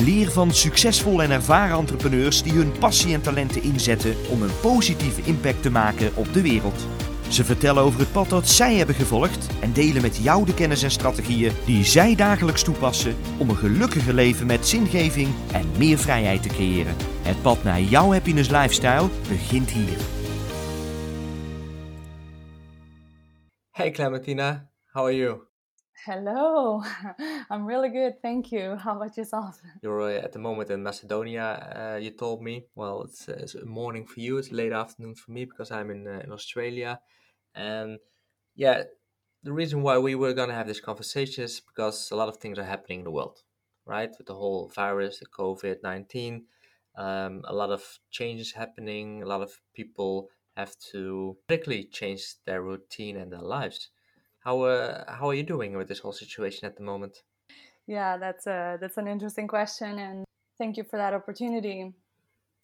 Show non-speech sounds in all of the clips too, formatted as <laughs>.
Leer van succesvolle en ervaren entrepreneurs die hun passie en talenten inzetten om een positieve impact te maken op de wereld. Ze vertellen over het pad dat zij hebben gevolgd en delen met jou de kennis en strategieën die zij dagelijks toepassen om een gelukkiger leven met zingeving en meer vrijheid te creëren. Het pad naar jouw happiness lifestyle begint hier. Hey Clementina, how are you? Hello, <laughs> I'm really good, thank you. How about yourself? <laughs> You're uh, at the moment in Macedonia, uh, you told me. Well, it's, uh, it's morning for you, it's late afternoon for me because I'm in, uh, in Australia. And yeah, the reason why we were going to have this conversation is because a lot of things are happening in the world, right? With the whole virus, the COVID 19, um, a lot of changes happening, a lot of people have to radically change their routine and their lives. How, uh, how are you doing with this whole situation at the moment? Yeah, that's a that's an interesting question, and thank you for that opportunity.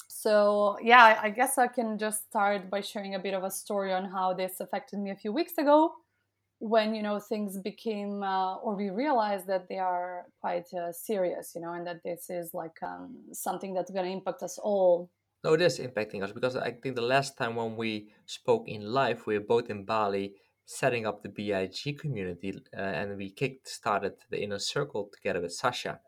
So, yeah, I guess I can just start by sharing a bit of a story on how this affected me a few weeks ago when, you know, things became, uh, or we realized that they are quite uh, serious, you know, and that this is like um, something that's going to impact us all. No, it is impacting us because I think the last time when we spoke in live, we were both in Bali setting up the BIG community uh, and we kicked started the inner circle together with Sasha.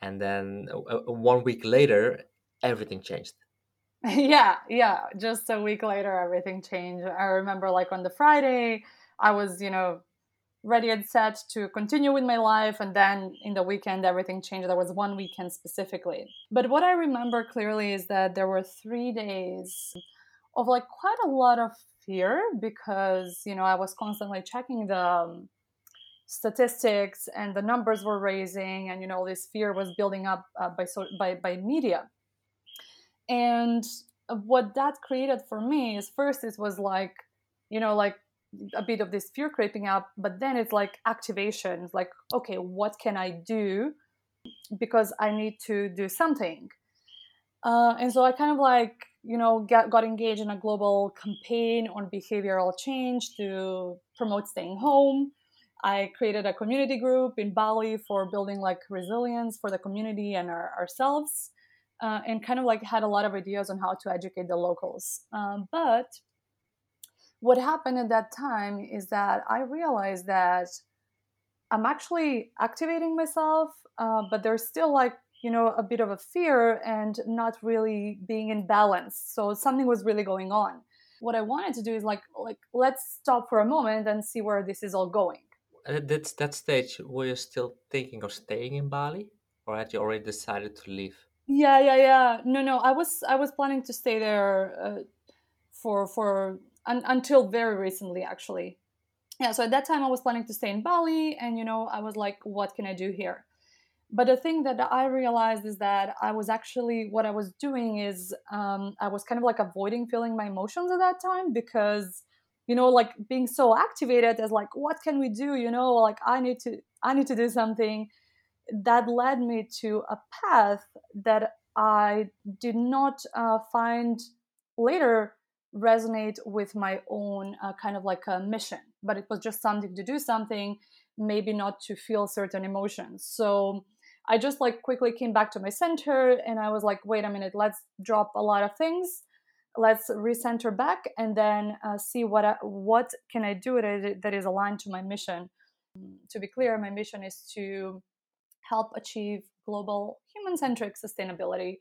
And then uh, uh, one week later, everything changed. <laughs> yeah, yeah. Just a week later, everything changed. I remember, like on the Friday, I was, you know, ready and set to continue with my life. And then in the weekend, everything changed. There was one weekend specifically. But what I remember clearly is that there were three days of like quite a lot of fear because, you know, I was constantly checking the um, statistics and the numbers were raising and, you know, this fear was building up uh, by, so, by, by media. And what that created for me is first it was like you know like a bit of this fear creeping up but then it's like activation. Like okay what can i do because i need to do something? Uh, and so i kind of like you know got, got engaged in a global campaign on behavioral change to promote staying home i created a community group in bali for building like resilience for the community and our, ourselves uh, and kind of like had a lot of ideas on how to educate the locals. Um, but what happened at that time is that I realized that I'm actually activating myself, uh, but there's still like you know a bit of a fear and not really being in balance. So something was really going on. What I wanted to do is like like let's stop for a moment and see where this is all going. At that, that stage, were you still thinking of staying in Bali, or had you already decided to leave? Yeah, yeah, yeah. No, no. I was I was planning to stay there uh, for for un, until very recently, actually. Yeah. So at that time, I was planning to stay in Bali, and you know, I was like, what can I do here? But the thing that I realized is that I was actually what I was doing is um, I was kind of like avoiding feeling my emotions at that time because you know like being so activated as like what can we do you know like i need to i need to do something that led me to a path that I did not uh, find later resonate with my own uh, kind of like a mission, but it was just something to do something, maybe not to feel certain emotions. So I just like quickly came back to my center and I was like, wait a minute, let's drop a lot of things. Let's recenter back and then uh, see what I, what can I do that is aligned to my mission. To be clear, my mission is to help achieve global human centric sustainability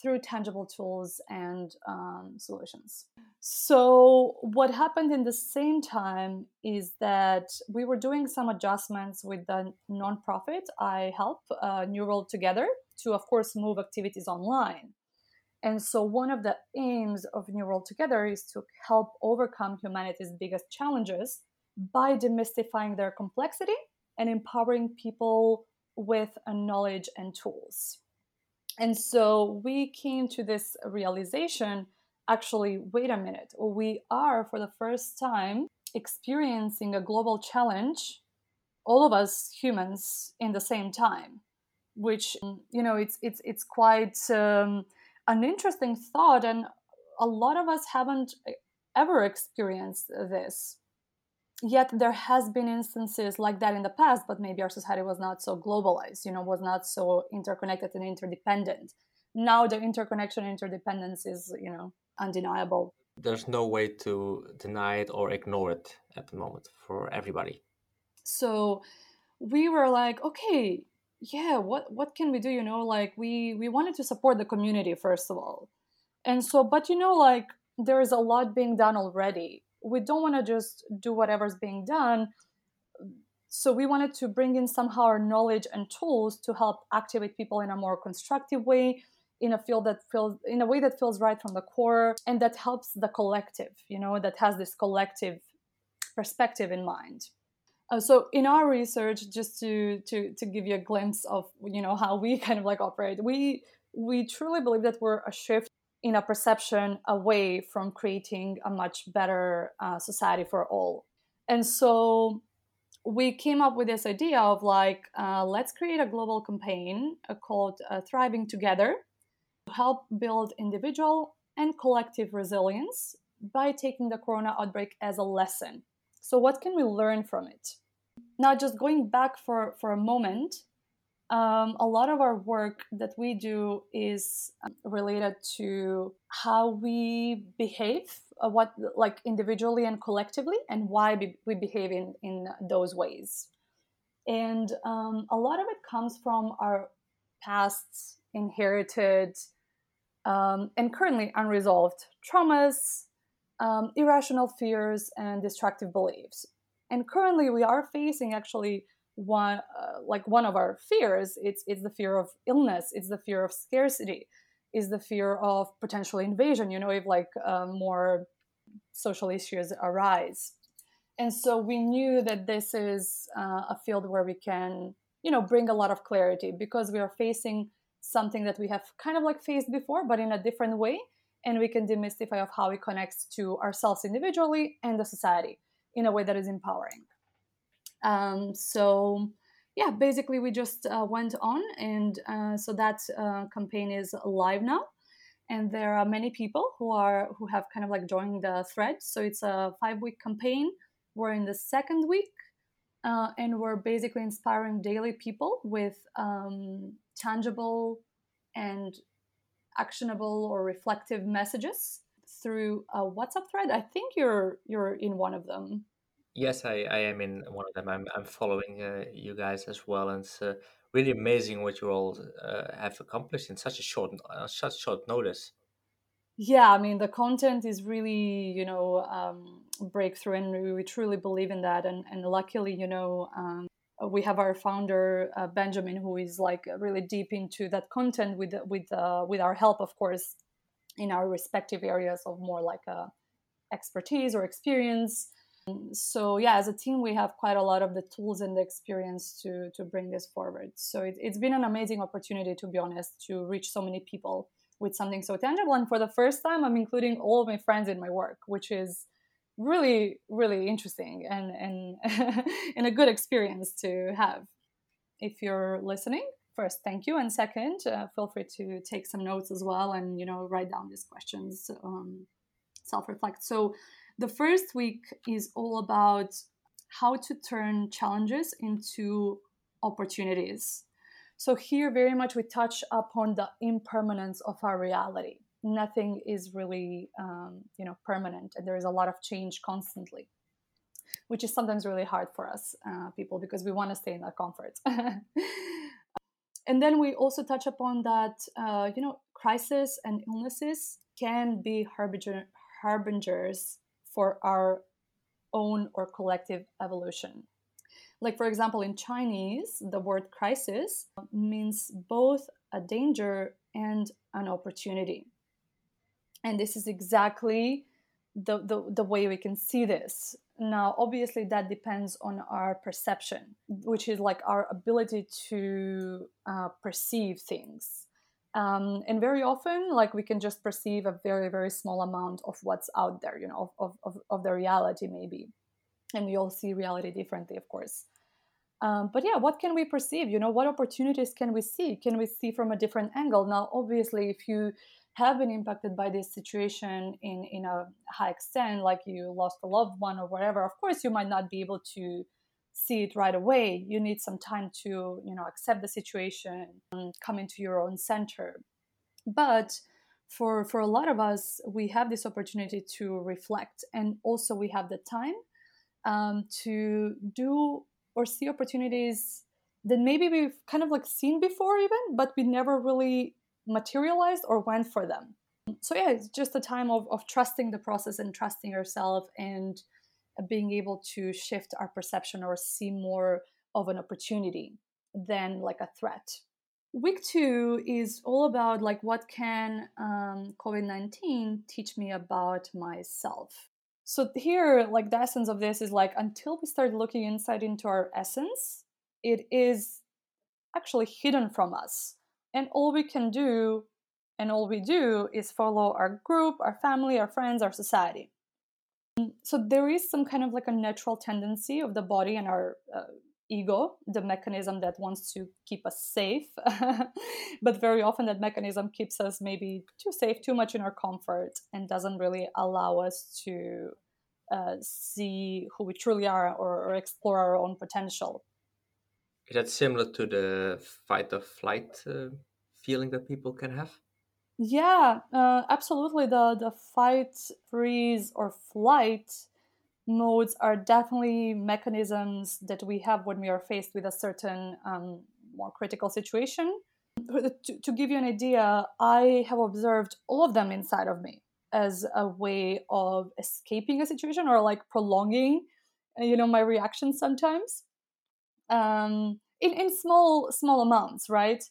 through tangible tools and um, solutions. So, what happened in the same time is that we were doing some adjustments with the nonprofit I help, uh, New World Together, to, of course, move activities online. And so, one of the aims of New World Together is to help overcome humanity's biggest challenges by demystifying their complexity and empowering people with knowledge and tools. And so we came to this realization actually, wait a minute, we are for the first time experiencing a global challenge, all of us humans in the same time, which you know it's it's it's quite um, an interesting thought, and a lot of us haven't ever experienced this. Yet there has been instances like that in the past, but maybe our society was not so globalized, you know, was not so interconnected and interdependent. Now the interconnection interdependence is, you know, undeniable. There's no way to deny it or ignore it at the moment for everybody. So we were like, okay, yeah, what what can we do? You know, like we we wanted to support the community first of all. And so, but you know, like there is a lot being done already. We don't want to just do whatever's being done. So we wanted to bring in somehow our knowledge and tools to help activate people in a more constructive way, in a field that feels in a way that feels right from the core and that helps the collective, you know, that has this collective perspective in mind. Uh, so in our research, just to to to give you a glimpse of you know how we <laughs> kind of like operate, we we truly believe that we're a shift in a perception away from creating a much better uh, society for all. And so we came up with this idea of like, uh, let's create a global campaign uh, called uh, Thriving Together to help build individual and collective resilience by taking the corona outbreak as a lesson. So, what can we learn from it? Now, just going back for, for a moment, um, a lot of our work that we do is um, related to how we behave, uh, what like individually and collectively, and why we behave in in those ways. And um, a lot of it comes from our past inherited um, and currently unresolved traumas, um, irrational fears, and destructive beliefs. And currently, we are facing actually one uh, like one of our fears it's it's the fear of illness it's the fear of scarcity is the fear of potential invasion you know if like uh, more social issues arise. And so we knew that this is uh, a field where we can you know bring a lot of clarity because we are facing something that we have kind of like faced before but in a different way and we can demystify of how it connects to ourselves individually and the society in a way that is empowering um, so yeah, basically we just uh, went on, and uh, so that uh, campaign is live now, and there are many people who are who have kind of like joined the thread. So it's a five week campaign. We're in the second week, uh, and we're basically inspiring daily people with um, tangible and actionable or reflective messages through a WhatsApp thread. I think you're you're in one of them. Yes, I, I am in one of them. I'm I'm following uh, you guys as well, and it's uh, really amazing what you all uh, have accomplished in such a short uh, such short notice. Yeah, I mean the content is really you know um, breakthrough, and we, truly believe in that. And and luckily, you know, um, we have our founder uh, Benjamin, who is like really deep into that content with with uh, with our help, of course, in our respective areas of more like a expertise or experience so yeah as a team we have quite a lot of the tools and the experience to to bring this forward. So it, it's been an amazing opportunity to be honest to reach so many people with something so tangible. And for the first time i'm including all of my friends in my work which is really really interesting and and <laughs> and a good experience to have. If you're listening first thank you. And second uh, feel free to take some notes as well and you know write down these questions um, self-reflect. So the first week is all about how to turn challenges into opportunities. So, here very much we touch upon the impermanence of our reality. Nothing is really, um, you know, permanent, and there is a lot of change constantly, which is sometimes really hard for us uh, people because we want to stay in that comfort. <laughs> and then we also touch upon that, uh, you know, crisis and illnesses can be harbinger, harbingers for our own or collective evolution. Like, for example, in Chinese, the word crisis means both a danger and an opportunity. And this is exactly the, the, the way we can see this. Now, obviously, that depends on our perception, which is like our ability to uh, perceive things. Um, and very often, like we can just perceive a very, very small amount of what's out there, you know, of, of, of the reality, maybe. And we all see reality differently, of course. Um, but yeah, what can we perceive? You know, what opportunities can we see? Can we see from a different angle? Now, obviously, if you have been impacted by this situation in in a high extent, like you lost a loved one or whatever, of course, you might not be able to see it right away. You need some time to, you know, accept the situation and come into your own center. But for for a lot of us, we have this opportunity to reflect, and also we have the time um, to do or see opportunities that maybe we've kind of like seen before, even, but we never really materialized or went for them. So yeah, it's just a time of, of trusting the process and trusting yourself and being able to shift our perception or see more of an opportunity than like a threat. Week two is all about like what can um, COVID nineteen teach me about myself. So here, like the essence of this is like until we start looking inside into our essence, it is actually hidden from us, and all we can do, and all we do, is follow our group, our family, our friends, our society so there is some kind of like a natural tendency of the body and our uh, ego the mechanism that wants to keep us safe. <laughs> But very often that mechanism keeps us maybe too safe too much in our comfort and doesn't really allow us to uh, see who we truly are or, or explore our own potential. Is that similar to the fight or flight uh, feeling that people can have yeah, uh, absolutely. The the fight, freeze, or flight modes are definitely mechanisms that we have when we are faced with a certain um, more critical situation. To, to give you an idea, I have observed all of them inside of me as a way of escaping a situation or like prolonging, uh, you know, my reaction sometimes. Um, in in small small amounts, right?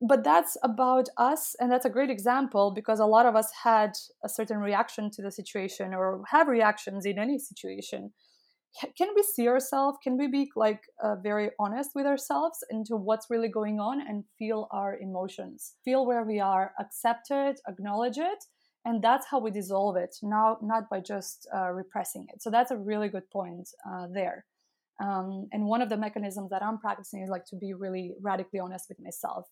But that's about us and that's a great example because a lot of us had a certain reaction to the situation or have reactions in any situation. Can we see ourselves? Can we be like uh, very honest with ourselves into what's really going on and feel our emotions feel where we are accept it acknowledge it and that's how we dissolve it now not by just uh, repressing it. So that's a really good point uh, there. Um, and one of the mechanisms that i'm practicing is like to be really radically honest with myself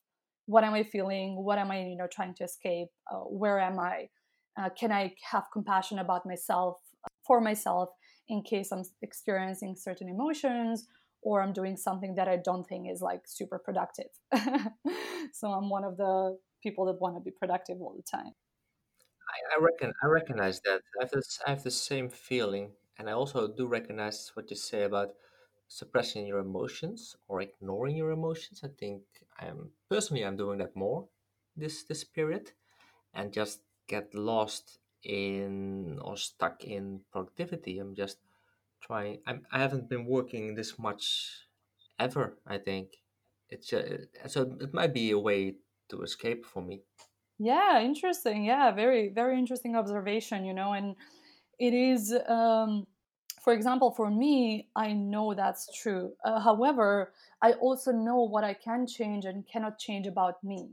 what am i feeling? What am i you know trying to escape? Uh, where am i? Uh, can i have compassion about myself uh, for myself in case i'm experiencing certain emotions or i'm doing something that i don't think is like super productive? <laughs> So i'm one of the people that want to be productive all the time. I, I reckon I recognize that. I have this I have the same feeling, and I also do recognize what you say about suppressing your emotions or ignoring your emotions. I think I'm personally I'm doing that more this this period, and just get lost in or stuck in productivity. I'm just trying. I'm, I haven't been working this much ever. I think it's uh, so it might be a way to escape for me. Yeah, interesting. Yeah, very very interesting observation. You know, and it is. Um, for example, for me, I know that's true. Uh, however, I also know what I can change and cannot change about me.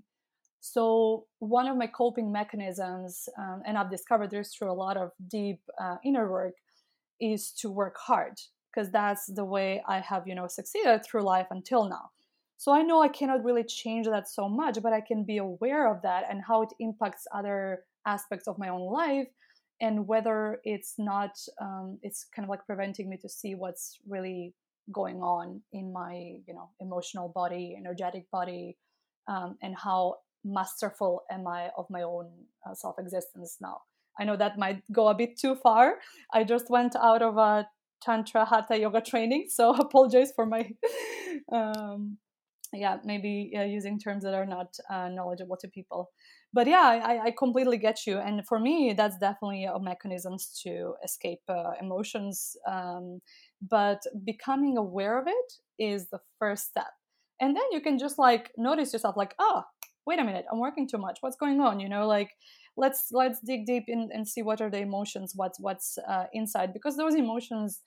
So, one of my coping mechanisms, um, and I've discovered this through a lot of deep uh, inner work, is to work hard because that's the way I have, you know, succeeded through life until now. So I know I cannot really change that so much, but I can be aware of that and how it impacts other aspects of my own life and whether it's not um, it's kind of like preventing me to see what's really going on in my you know emotional body energetic body um, and how masterful am i of my own uh, self-existence now. I know that might go a bit too far. I just went out of a tantra hatha yoga training so <laughs> apologize for my um, yeah maybe uh, using terms that are not uh, knowledgeable to people but yeah I, I completely get you and for me that's definitely a mechanisms to escape uh, emotions um, but becoming aware of it is the first step. And then you can just like notice yourself like oh wait a minute i'm working too much what's going on? You know like let's let's dig deep in and see what are the emotions what's what's uh, inside because those emotions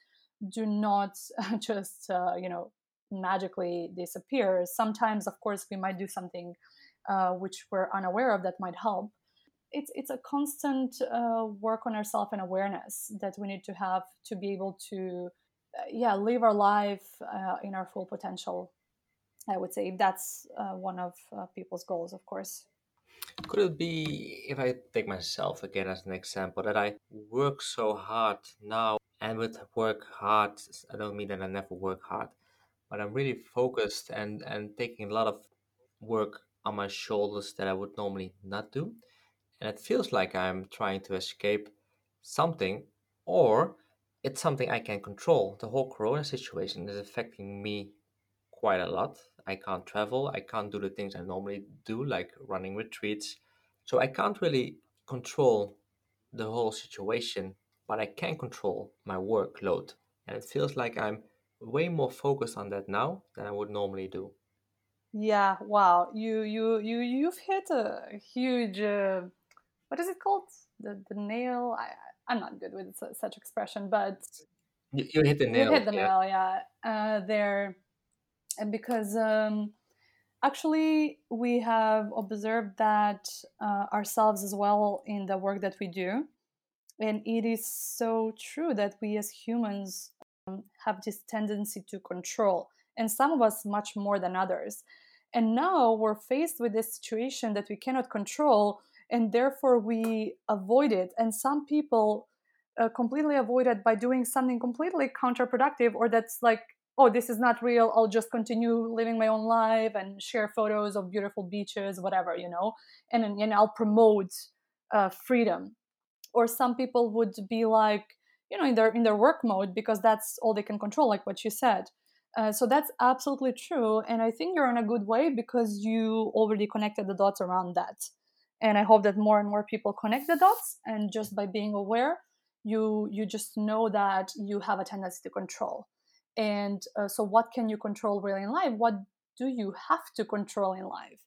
do not <laughs> just uh, you know magically disappear. Sometimes of course we might do something uh, which we're unaware of that might help. It's it's a constant uh, work on ourselves and awareness that we need to have to be able to, uh, yeah, live our life uh, in our full potential. I would say that's one of people's goals, of course. Could it be, if I take myself again as an example, that I work so hard now, and with work hard, I don't mean that I never work hard, but I'm really focused and and taking a lot of work on my shoulders that I would normally not do. And it feels like I'm trying to escape something, or it's something I can control. The whole corona situation is affecting me quite a lot. I can't travel, I can't do the things I normally do, like running retreats. So I can't really control the whole situation, but I can control my workload. And it feels like I'm way more focused on that now than I would normally do. Yeah, wow. You you you you've hit a huge uh, what is it called? The the nail. I I'm not good with such expression, but you, you hit the nail. You hit the yeah. nail, yeah. Uh, there, and because um, actually we have observed that uh, ourselves as well in the work that we do, and it is so true that we as humans um, have this tendency to control, and some of us much more than others. And now we're faced with this situation that we cannot control, and therefore we avoid it. And some people uh, completely avoid it by doing something completely counterproductive, or that's like, oh, this is not real. I'll just continue living my own life and share photos of beautiful beaches, whatever, you know, and and I'll promote uh, freedom. Or some people would be like, you know, in their in their work mode because that's all they can control, like what you said. Uh, so that's absolutely true. And I think you're in a good way because you already connected the dots around that. And I hope that more and more people connect the dots. And just by being aware, you you just know that you have a tendency to control. And uh, so, what can you control really in life? What do you have to control in life?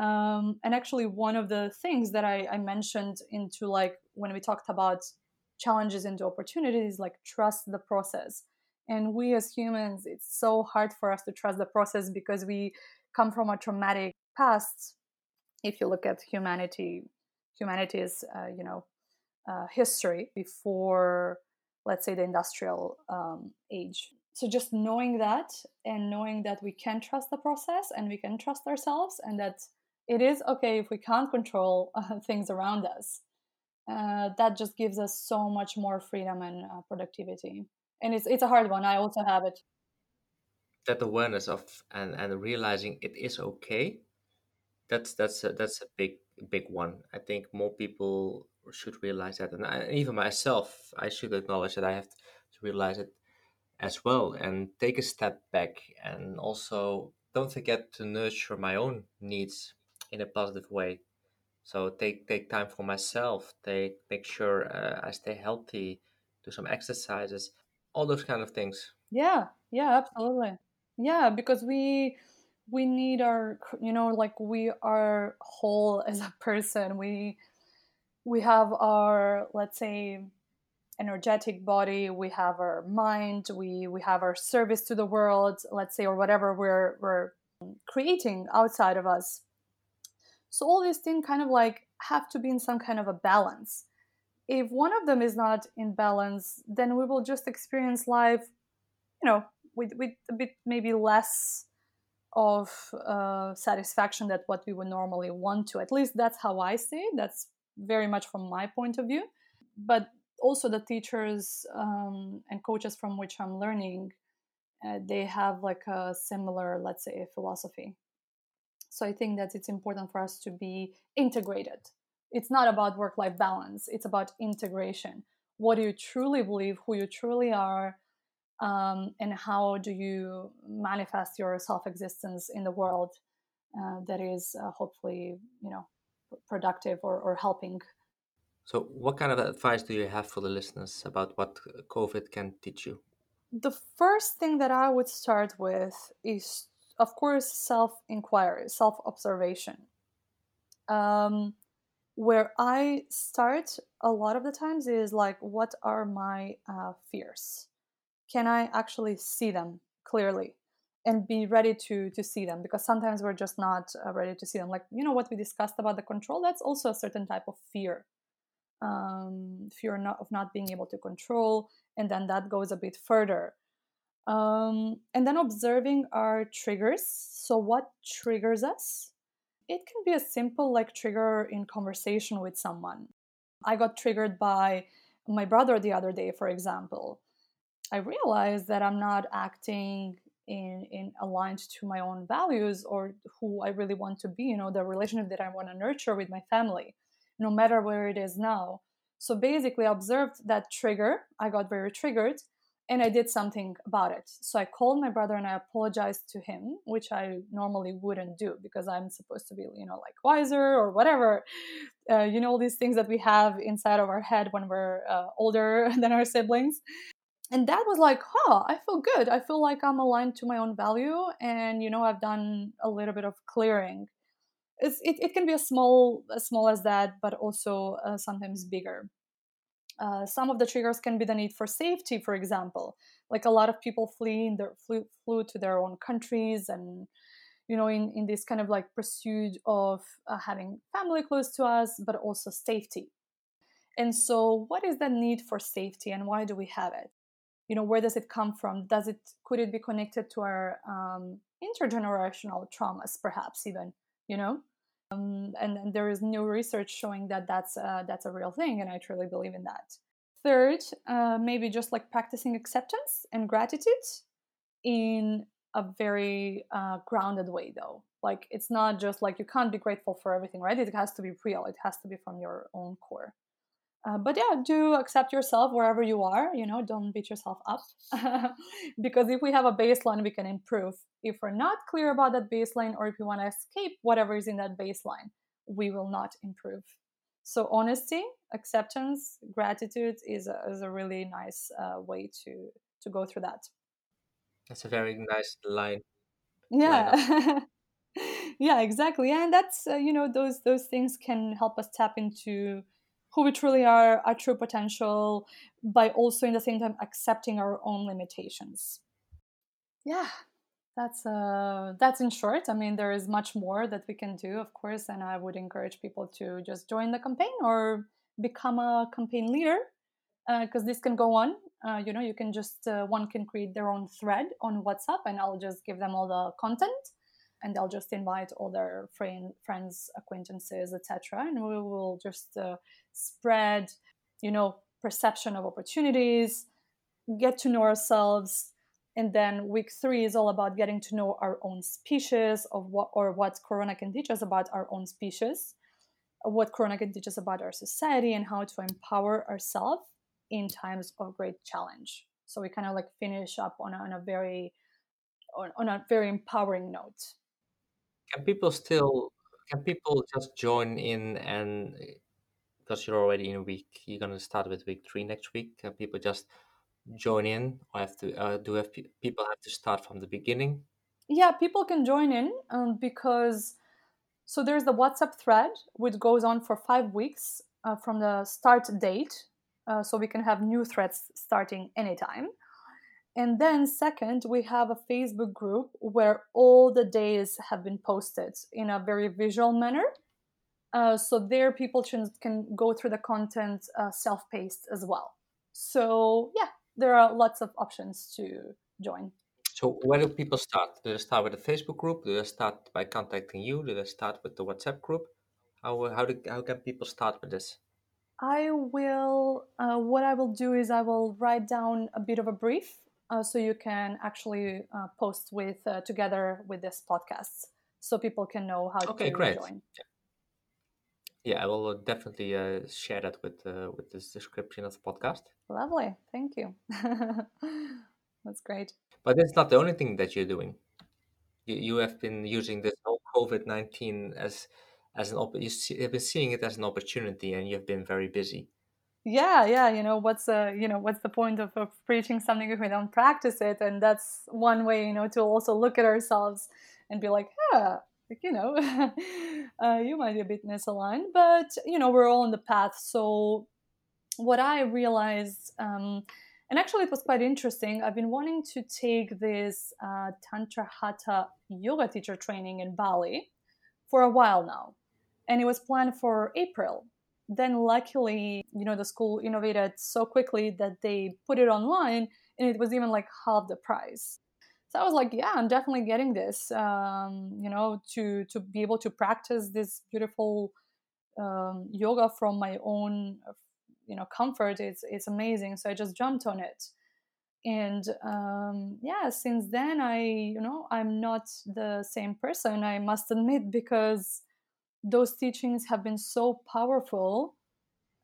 Um, and actually, one of the things that I, I mentioned into like when we talked about challenges into opportunities, like trust the process and we as humans, it's so hard for us to trust the process because we come from a traumatic past. If you look at humanity, humanity's, uh, you know, uh, history before, let's say, the industrial um, age. So just knowing that and knowing that we can trust the process and we can trust ourselves and that it is okay if we can't control uh, <laughs> things around us. Uh, that just gives us so much more freedom and uh, productivity and it's it's a hard one. I also have it. That awareness of and and realizing it is okay. That's that's a, that's a big big one. I think more people should realize that, and I, even myself, I should acknowledge that I have to realize it as well, and take a step back, and also don't forget to nurture my own needs in a positive way. So take take time for myself. Take make sure uh, I stay healthy. Do some exercises all those kind of things. Yeah yeah absolutely. Yeah because we we need our you know like we are whole as a person. We we have our let's say energetic body we have our mind we we have our service to the world let's say or whatever we're we're creating outside of us. So all these things kind of like have to be in some kind of a balance if one of them is not in balance, then we will just experience life, you know, with, with a bit maybe less of uh, satisfaction that what we would normally want to. At least that's how I see it. That's very much from my point of view. But also the teachers um, and coaches from which I'm learning, uh, they have like a similar, let's say, philosophy. So I think that it's important for us to be integrated it's not about work life balance it's about integration. What do you truly believe who you truly are um, and how do you manifest your self existence in the world uh, that is uh, hopefully you know productive or, or helping? So what kind of advice do you have for the listeners about what covid can teach you? The first thing that i would start with is of course self inquiry self observation um, where I start a lot of the times is like, what are my uh, fears? Can I actually see them clearly? and be ready to to see them because sometimes we're just not uh, ready to see them like you know what we discussed about the control that's also a certain type of fear um, fear not, of not being able to control and then that goes a bit further um, and then observing our triggers so what triggers us it can be a simple like trigger in conversation with someone i got triggered by my brother the other day for example i realized that i'm not acting in in aligned to my own values or who I really want to be, you know, the relationship that I want to nurture with my family, no matter where it is now. So basically I observed that trigger. I got very triggered and I did something about it. So I called my brother and I apologized to him, which I normally wouldn't do because I'm supposed to be, you know, like wiser or whatever. Uh, you know, all these things that we have inside of our head when we're uh, older <laughs> than our siblings and that was like huh i feel good i feel like i'm aligned to my own value and you know i've done a little bit of clearing it's, it, it can be as small as small as that but also uh, sometimes bigger uh, some of the triggers can be the need for safety for example. Like a lot of people flee in their flew, flew to their own countries and you know in, in this kind of like pursuit of uh, having family close to us but also safety. And so what is the need for safety and why do we have it? You know where does it come from? Does it could it be connected to our um, intergenerational traumas perhaps even you know um, and, and, there is new research showing that that's uh, that's a real thing and i truly believe in that. Third uh, maybe just like practicing acceptance and gratitude in a very uh, grounded way though. Like it's not just like you can't be grateful for everything right? It has to be real. It has to be from your own core uh, but yeah do accept yourself wherever you are you know don't beat yourself up. <laughs> Because if we have a baseline we can improve. If we're not clear about that baseline or if we want to escape whatever is in that baseline we will not improve. So honesty acceptance gratitude is a, is a really nice uh, way to to go through that. That's a very nice line yeah. <laughs> Yeah exactly. And that's uh, you know those those things can help us tap into who we truly are, our true potential, by also in the same time accepting our own limitations. Yeah, that's uh that's in short. I mean, there is much more that we can do, of course, and I would encourage people to just join the campaign or become a campaign leader because uh, this can go on. Uh, you know, you can just uh, one can create their own thread on WhatsApp, and I'll just give them all the content and they'll just invite all their friend, friends, acquaintances, etc. And we will just uh, spread, you know, perception of opportunities, get to know ourselves, and then week three is all about getting to know our own species of what or what Corona can teach us about our own species, what Corona can teach us about our society, and how to empower ourselves in times of great challenge. So we kind of like finish up on a, on a very on, on a very empowering note. Can people still can people just join in and because you're already in week, you're gonna start with week three next week. Can people just join in, or have to uh, do have pe- people have to start from the beginning? Yeah, people can join in um, because so there's the WhatsApp thread which goes on for five weeks uh, from the start date, uh, so we can have new threads starting anytime. And then, second, we have a Facebook group where all the days have been posted in a very visual manner. Uh, so there, people can, can go through the content uh, self-paced as well. So yeah, there are lots of options to join. So where do people start? Do they start with the Facebook group? Do they start by contacting you? Do they start with the WhatsApp group? How how do, how can people start with this? I will. Uh, what I will do is I will write down a bit of a brief uh, so you can actually uh, post with uh, together with this podcast so people can know how okay, to great. join. Yeah, I will uh, definitely uh, share that with uh, with this description of the podcast. Lovely, thank you. <laughs> That's great. But it's not the only thing that you're doing. You, you have been using this whole COVID nineteen as as an op- you see, have been seeing it as an opportunity, and you've been very busy yeah yeah you know what's uh you know what's the point of, of preaching something if we don't practice it and that's one way you know to also look at ourselves and be like yeah like, you know <laughs> uh, you might be a bit misaligned but you know we're all on the path so what i realized um, And actually, it was quite interesting. I've been wanting to take this uh, Tantra Hatha yoga teacher training in Bali for a while now. And it was planned for April. Then, luckily, you know, the school innovated so quickly that they put it online and it was even like half the price. So I was like, yeah, I'm definitely getting this, um, you know, to, to be able to practice this beautiful um, yoga from my own you know comfort. It's it's amazing. So i just jumped on it. And um, yeah since then i you know i'm not the same person i must admit because those teachings have been so powerful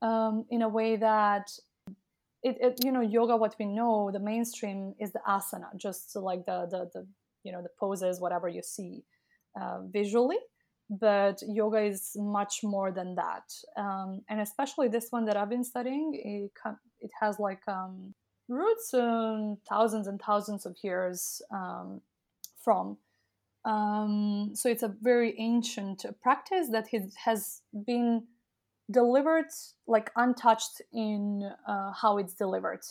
um, in a way that it, it, you know yoga what we know the mainstream is the asana just like the the, the you know the poses whatever you see uh, visually. But yoga is much more than that. Um, and especially this one that i've been studying it, it has like um, roots um, thousands and thousands of years um, from um, so it's a very ancient practice that has been delivered like untouched in uh, how it's delivered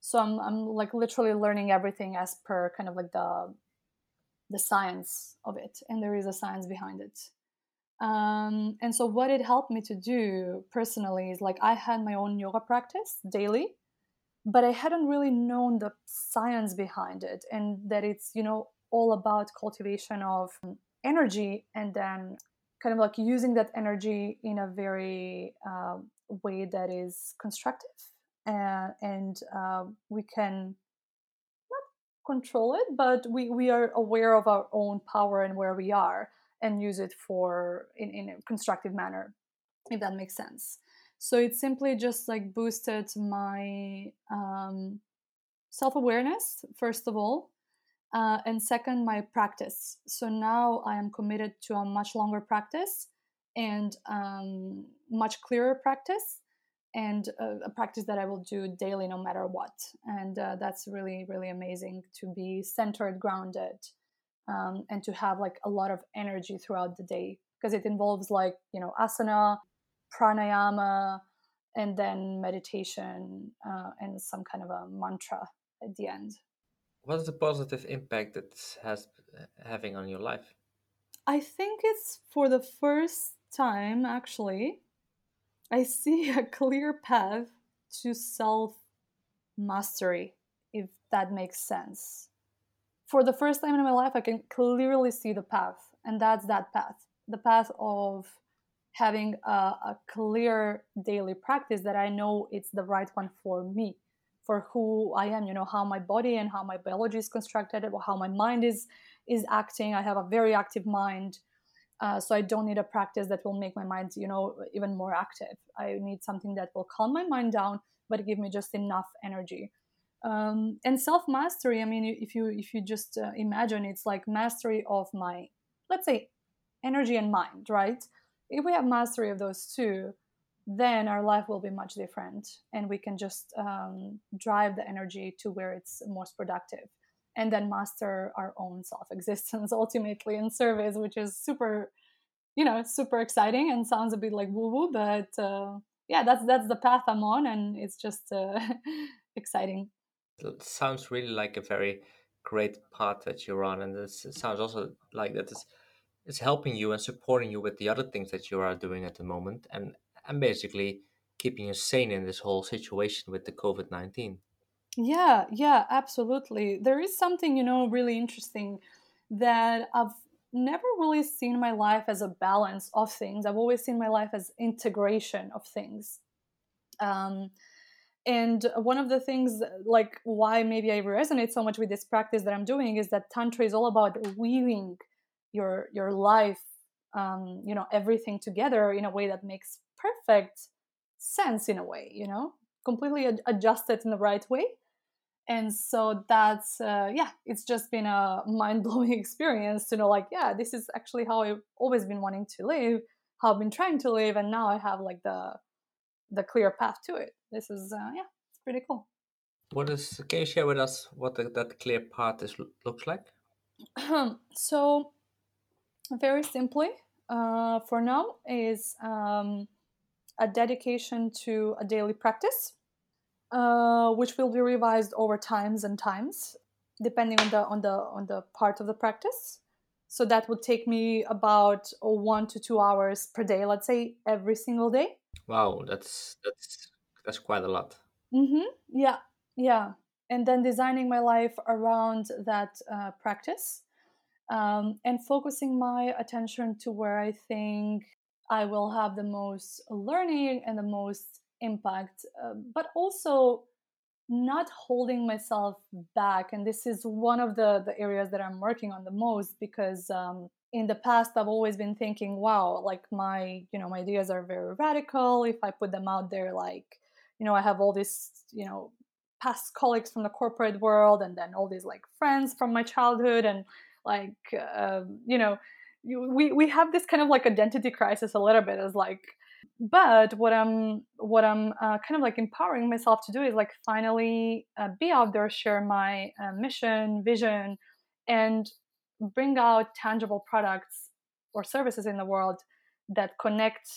so I'm, I'm like literally learning everything as per kind of like the the science of it, and there is a science behind it. Um, and so, what it helped me to do personally is like I had my own yoga practice daily, but I hadn't really known the science behind it, and that it's you know all about cultivation of energy, and then kind of like using that energy in a very uh, way that is constructive, uh, and uh, we can not control it, but we, we are aware of our own power and where we are and use it for in, in a constructive manner, if that makes sense. So it simply just like boosted my um, self awareness, first of all, uh, and second, my practice. So now I am committed to a much longer practice and um, much clearer practice and a, a, practice that I will do daily no matter what. And uh, that's really, really amazing to be centered, grounded, um, and to have like a lot of energy throughout the day because it involves like, you know, asana, pranayama, and then meditation uh, and some kind of a mantra at the end. What is the positive impact that has uh, having on your life? I think it's for the first time actually I see <laughs> a clear path to self mastery, if that makes sense. For the first time in my life, I can clearly see the path, and that's that path the path of having a, a clear daily practice that I know it's the right one for me, for who I am, you know, how my body and how my biology is constructed, or how my mind is is acting. I have a very active mind uh, so I don't need a practice that will make my mind, you know, even more active. I need something that will calm my mind down, but give me just enough energy. Um, and self mastery. I mean, if you if you just uh, imagine, it's like mastery of my, let's say, energy and mind, right? If we have mastery of those two, then our life will be much different, and we can just um, drive the energy to where it's most productive and then master our own self existence <laughs> ultimately in service, which is super, you know, super exciting and sounds a bit like woo woo, but uh, yeah, that's that's the path I'm on, and it's just uh, <laughs> exciting. It sounds really like a very great path that you're on, and it sounds also like that is it's helping you and supporting you with the other things that you are doing at the moment, and and basically keeping you sane in this whole situation with the COVID nineteen. Yeah, yeah, absolutely. There is something, you know, really interesting that I've never really seen my life as a balance of things. I've always seen my life as integration of things. Um, and one of the things, like why maybe I resonate so much with this practice that I'm doing, is that tantra is all about weaving your your life, um, you know, everything together in a way that makes perfect sense. In a way, you know, completely ad- adjusted in the right way. And so that's uh, yeah it's just been a mind-blowing <laughs> experience to know like yeah this is actually how i've always been wanting to live how i've been trying to live and now i have like the the clear path to it. This is uh, yeah it's pretty cool. What is can you share with us what the, that clear path is looks like? <clears throat> So very simply uh, for now is um, a dedication to a daily practice uh, which will be revised over times and times, depending on the on the on the part of the practice. So that would take me about one to two hours per day, let's say every single day. Wow, that's that's that's quite a lot. Mm-hmm. Yeah, yeah. And then designing my life around that uh, practice um, and focusing my attention to where I think I will have the most learning and the most impact, uh, but also not holding myself back. And this is one of the, the areas that I'm working on the most because um, in the past I've always been thinking, wow, like my, you know, my ideas are very radical. If I put them out there, like, you know, I have all this, you know, past colleagues from the corporate world and then all these like friends from my childhood and like, uh, you know, we, we have this kind of like identity crisis a little bit as like, but what i'm what i'm uh, kind of like empowering myself to do is like finally uh, be out there share my uh, mission vision and bring out tangible products or services in the world that connect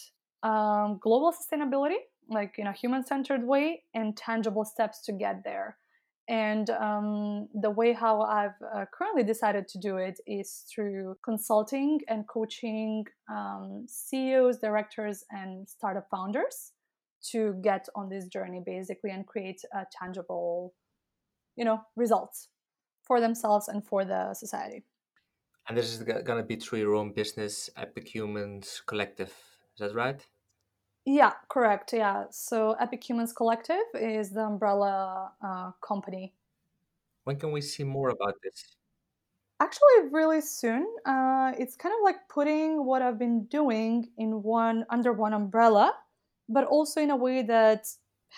um, global sustainability like in a human-centered way and tangible steps to get there and um, the way how I've uh, currently decided to do it is through consulting and coaching um, CEOs, directors, and startup founders to get on this journey basically and create a tangible, you know, results for themselves and for the society. And this is going to be through your own business, Epic Humans Collective. Is that right? Yeah, correct. Yeah. So Epic Humans Collective is the umbrella uh, company. When can we see more about this? Actually, really soon. Uh, it's kind of like putting what I've been doing in one under one umbrella, but also in a way that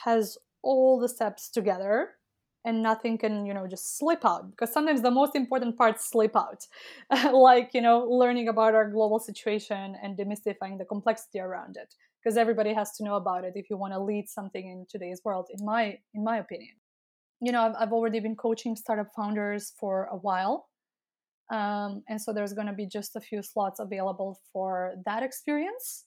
has all the steps together and nothing can you know just slip out because sometimes the most important parts slip out <laughs> like you know learning about our global situation and demystifying the complexity around it because everybody has to know about it if you want to lead something in today's world in my in my opinion. You know i've, I've already been coaching startup founders for a while um, and so there's going to be just a few slots available for that experience.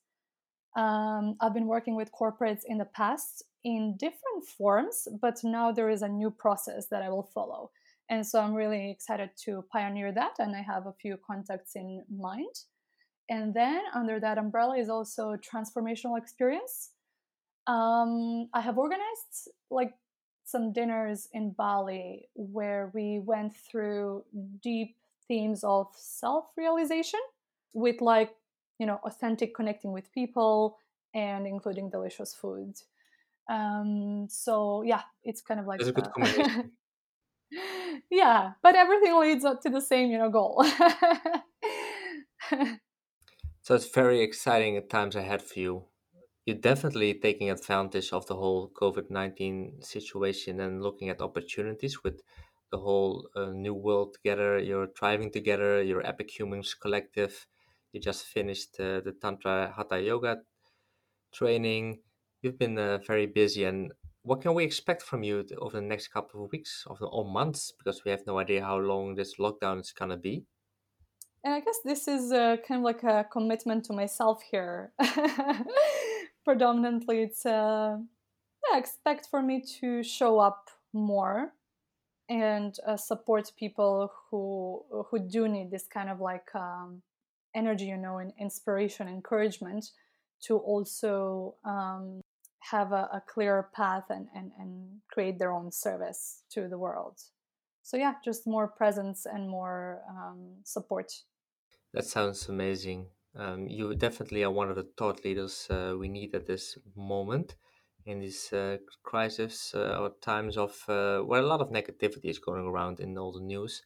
Um, i've been working with corporates in the past in different forms but now there is a new process that i will follow. And so i'm really excited to pioneer that and i have a few contacts in mind and then under that umbrella is also transformational experience. Um, I have organized like some dinners in Bali where we went through deep themes of self realization with like, you know, authentic connecting with people and including delicious food. Um, so yeah, it's kind of like a good combination. <laughs> yeah, but everything leads up to the same, you know, goal. <laughs> So it's very exciting times ahead for you. You're definitely taking advantage of the whole COVID 19 situation and looking at opportunities with the whole uh, new world together. You're thriving together, your Epic Humans collective. You just finished uh, the Tantra Hatha Yoga training. You've been uh, very busy. And what can we expect from you over the next couple of weeks of, or months? Because we have no idea how long this lockdown is going to be and I guess this is kind of like a commitment to myself here. <laughs> Predominantly, it's uh, yeah, expect for me to show up more and uh, support people who who do need this kind of like um, energy, you know, and inspiration, encouragement to also um, have a, a clear path and, and, and create their own service to the world. So yeah, just more presence and more um, support that sounds amazing. Um, you definitely are one of the thought leaders uh, we need at this moment in this uh, crisis uh, or times of uh, where a lot of negativity is going around in all the news.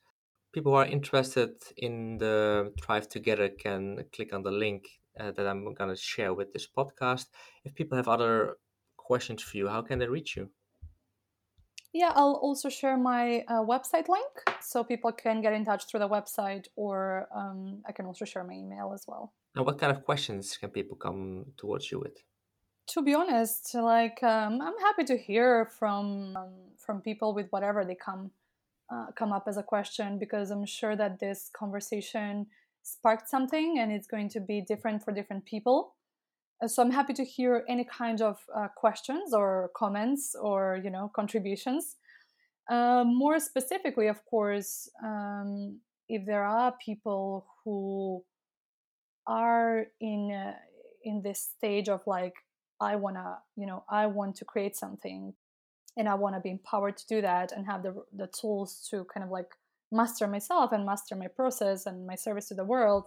People who are interested in the Thrive Together can click on the link uh, that I'm going to share with this podcast. If people have other questions for you, how can they reach you? Yeah, I'll also share my uh, website link so people can get in touch through the website, or um, I can also share my email as well. And what kind of questions can people come towards you with? To be honest, like um, I'm happy to hear from um, from people with whatever they come uh, come up as a question because I'm sure that this conversation sparked something and it's going to be different for different people. Uh, so I'm happy to hear any kind of uh, questions or comments or you know contributions. Uh, more specifically, of course, um, if there are people who are in uh, in this stage of like I wanna you know I want to create something and I want to be empowered to do that and have the the tools to kind of like master myself and master my process and my service to the world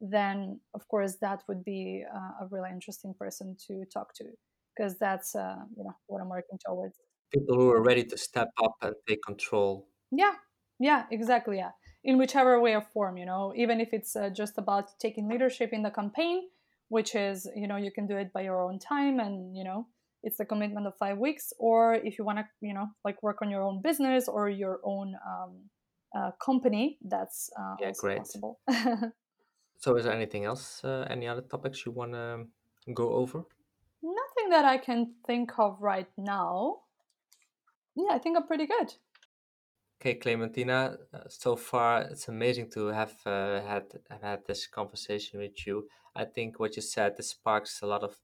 then of course that would be uh, a really interesting person to talk to because that's uh, you know what i'm working towards. People who are ready to step up and take control. Yeah. Yeah exactly yeah. In whichever way or form you know even if it's uh, just about taking leadership in the campaign which is you know you can do it by your own time and you know it's a commitment of five weeks or if you want to you know like work on your own business or your own um, uh, company that's uh, yeah great. possible <laughs> So, is there anything else, uh, any other topics you want to go over? Nothing that I can think of right now. Yeah, I think I'm pretty good. Okay, Clementina. Uh, so far, it's amazing to have uh, had have had this conversation with you. I think what you said this sparks a lot of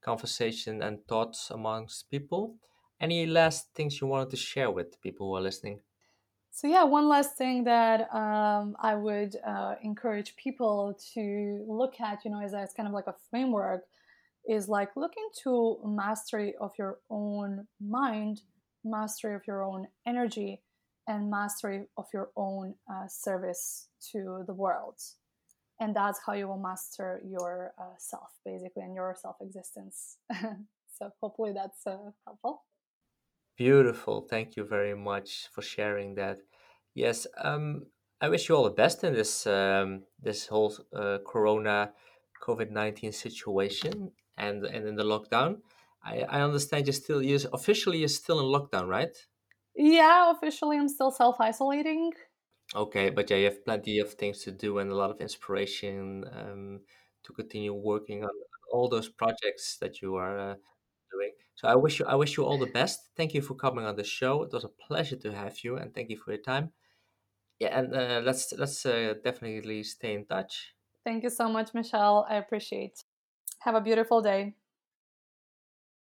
conversation and thoughts amongst people. Any last things you wanted to share with people who are listening? So yeah, one last thing that um, I would uh, encourage people to look at, you know, as, kind of like a framework, is like look into mastery of your own mind, mastery of your own energy, and mastery of your own uh, service to the world. And that's how you will master your uh, self, basically, and your self existence. <laughs> so hopefully that's uh, helpful. Beautiful. Thank you very much for sharing that. Yes, um, I wish you all the best in this um, this whole uh, Corona COVID nineteen situation and and in the lockdown. I, I understand you're still you officially you're still in lockdown, right? Yeah, officially I'm still self isolating. Okay, but yeah, you have plenty of things to do and a lot of inspiration um, to continue working on all those projects that you are uh, doing. So I wish you I wish you all the best. Thank you for coming on the show. It was a pleasure to have you, and thank you for your time. Yeah, and uh, let's let's uh, definitely stay in touch. Thank you so much, Michelle. I appreciate. Have a beautiful day.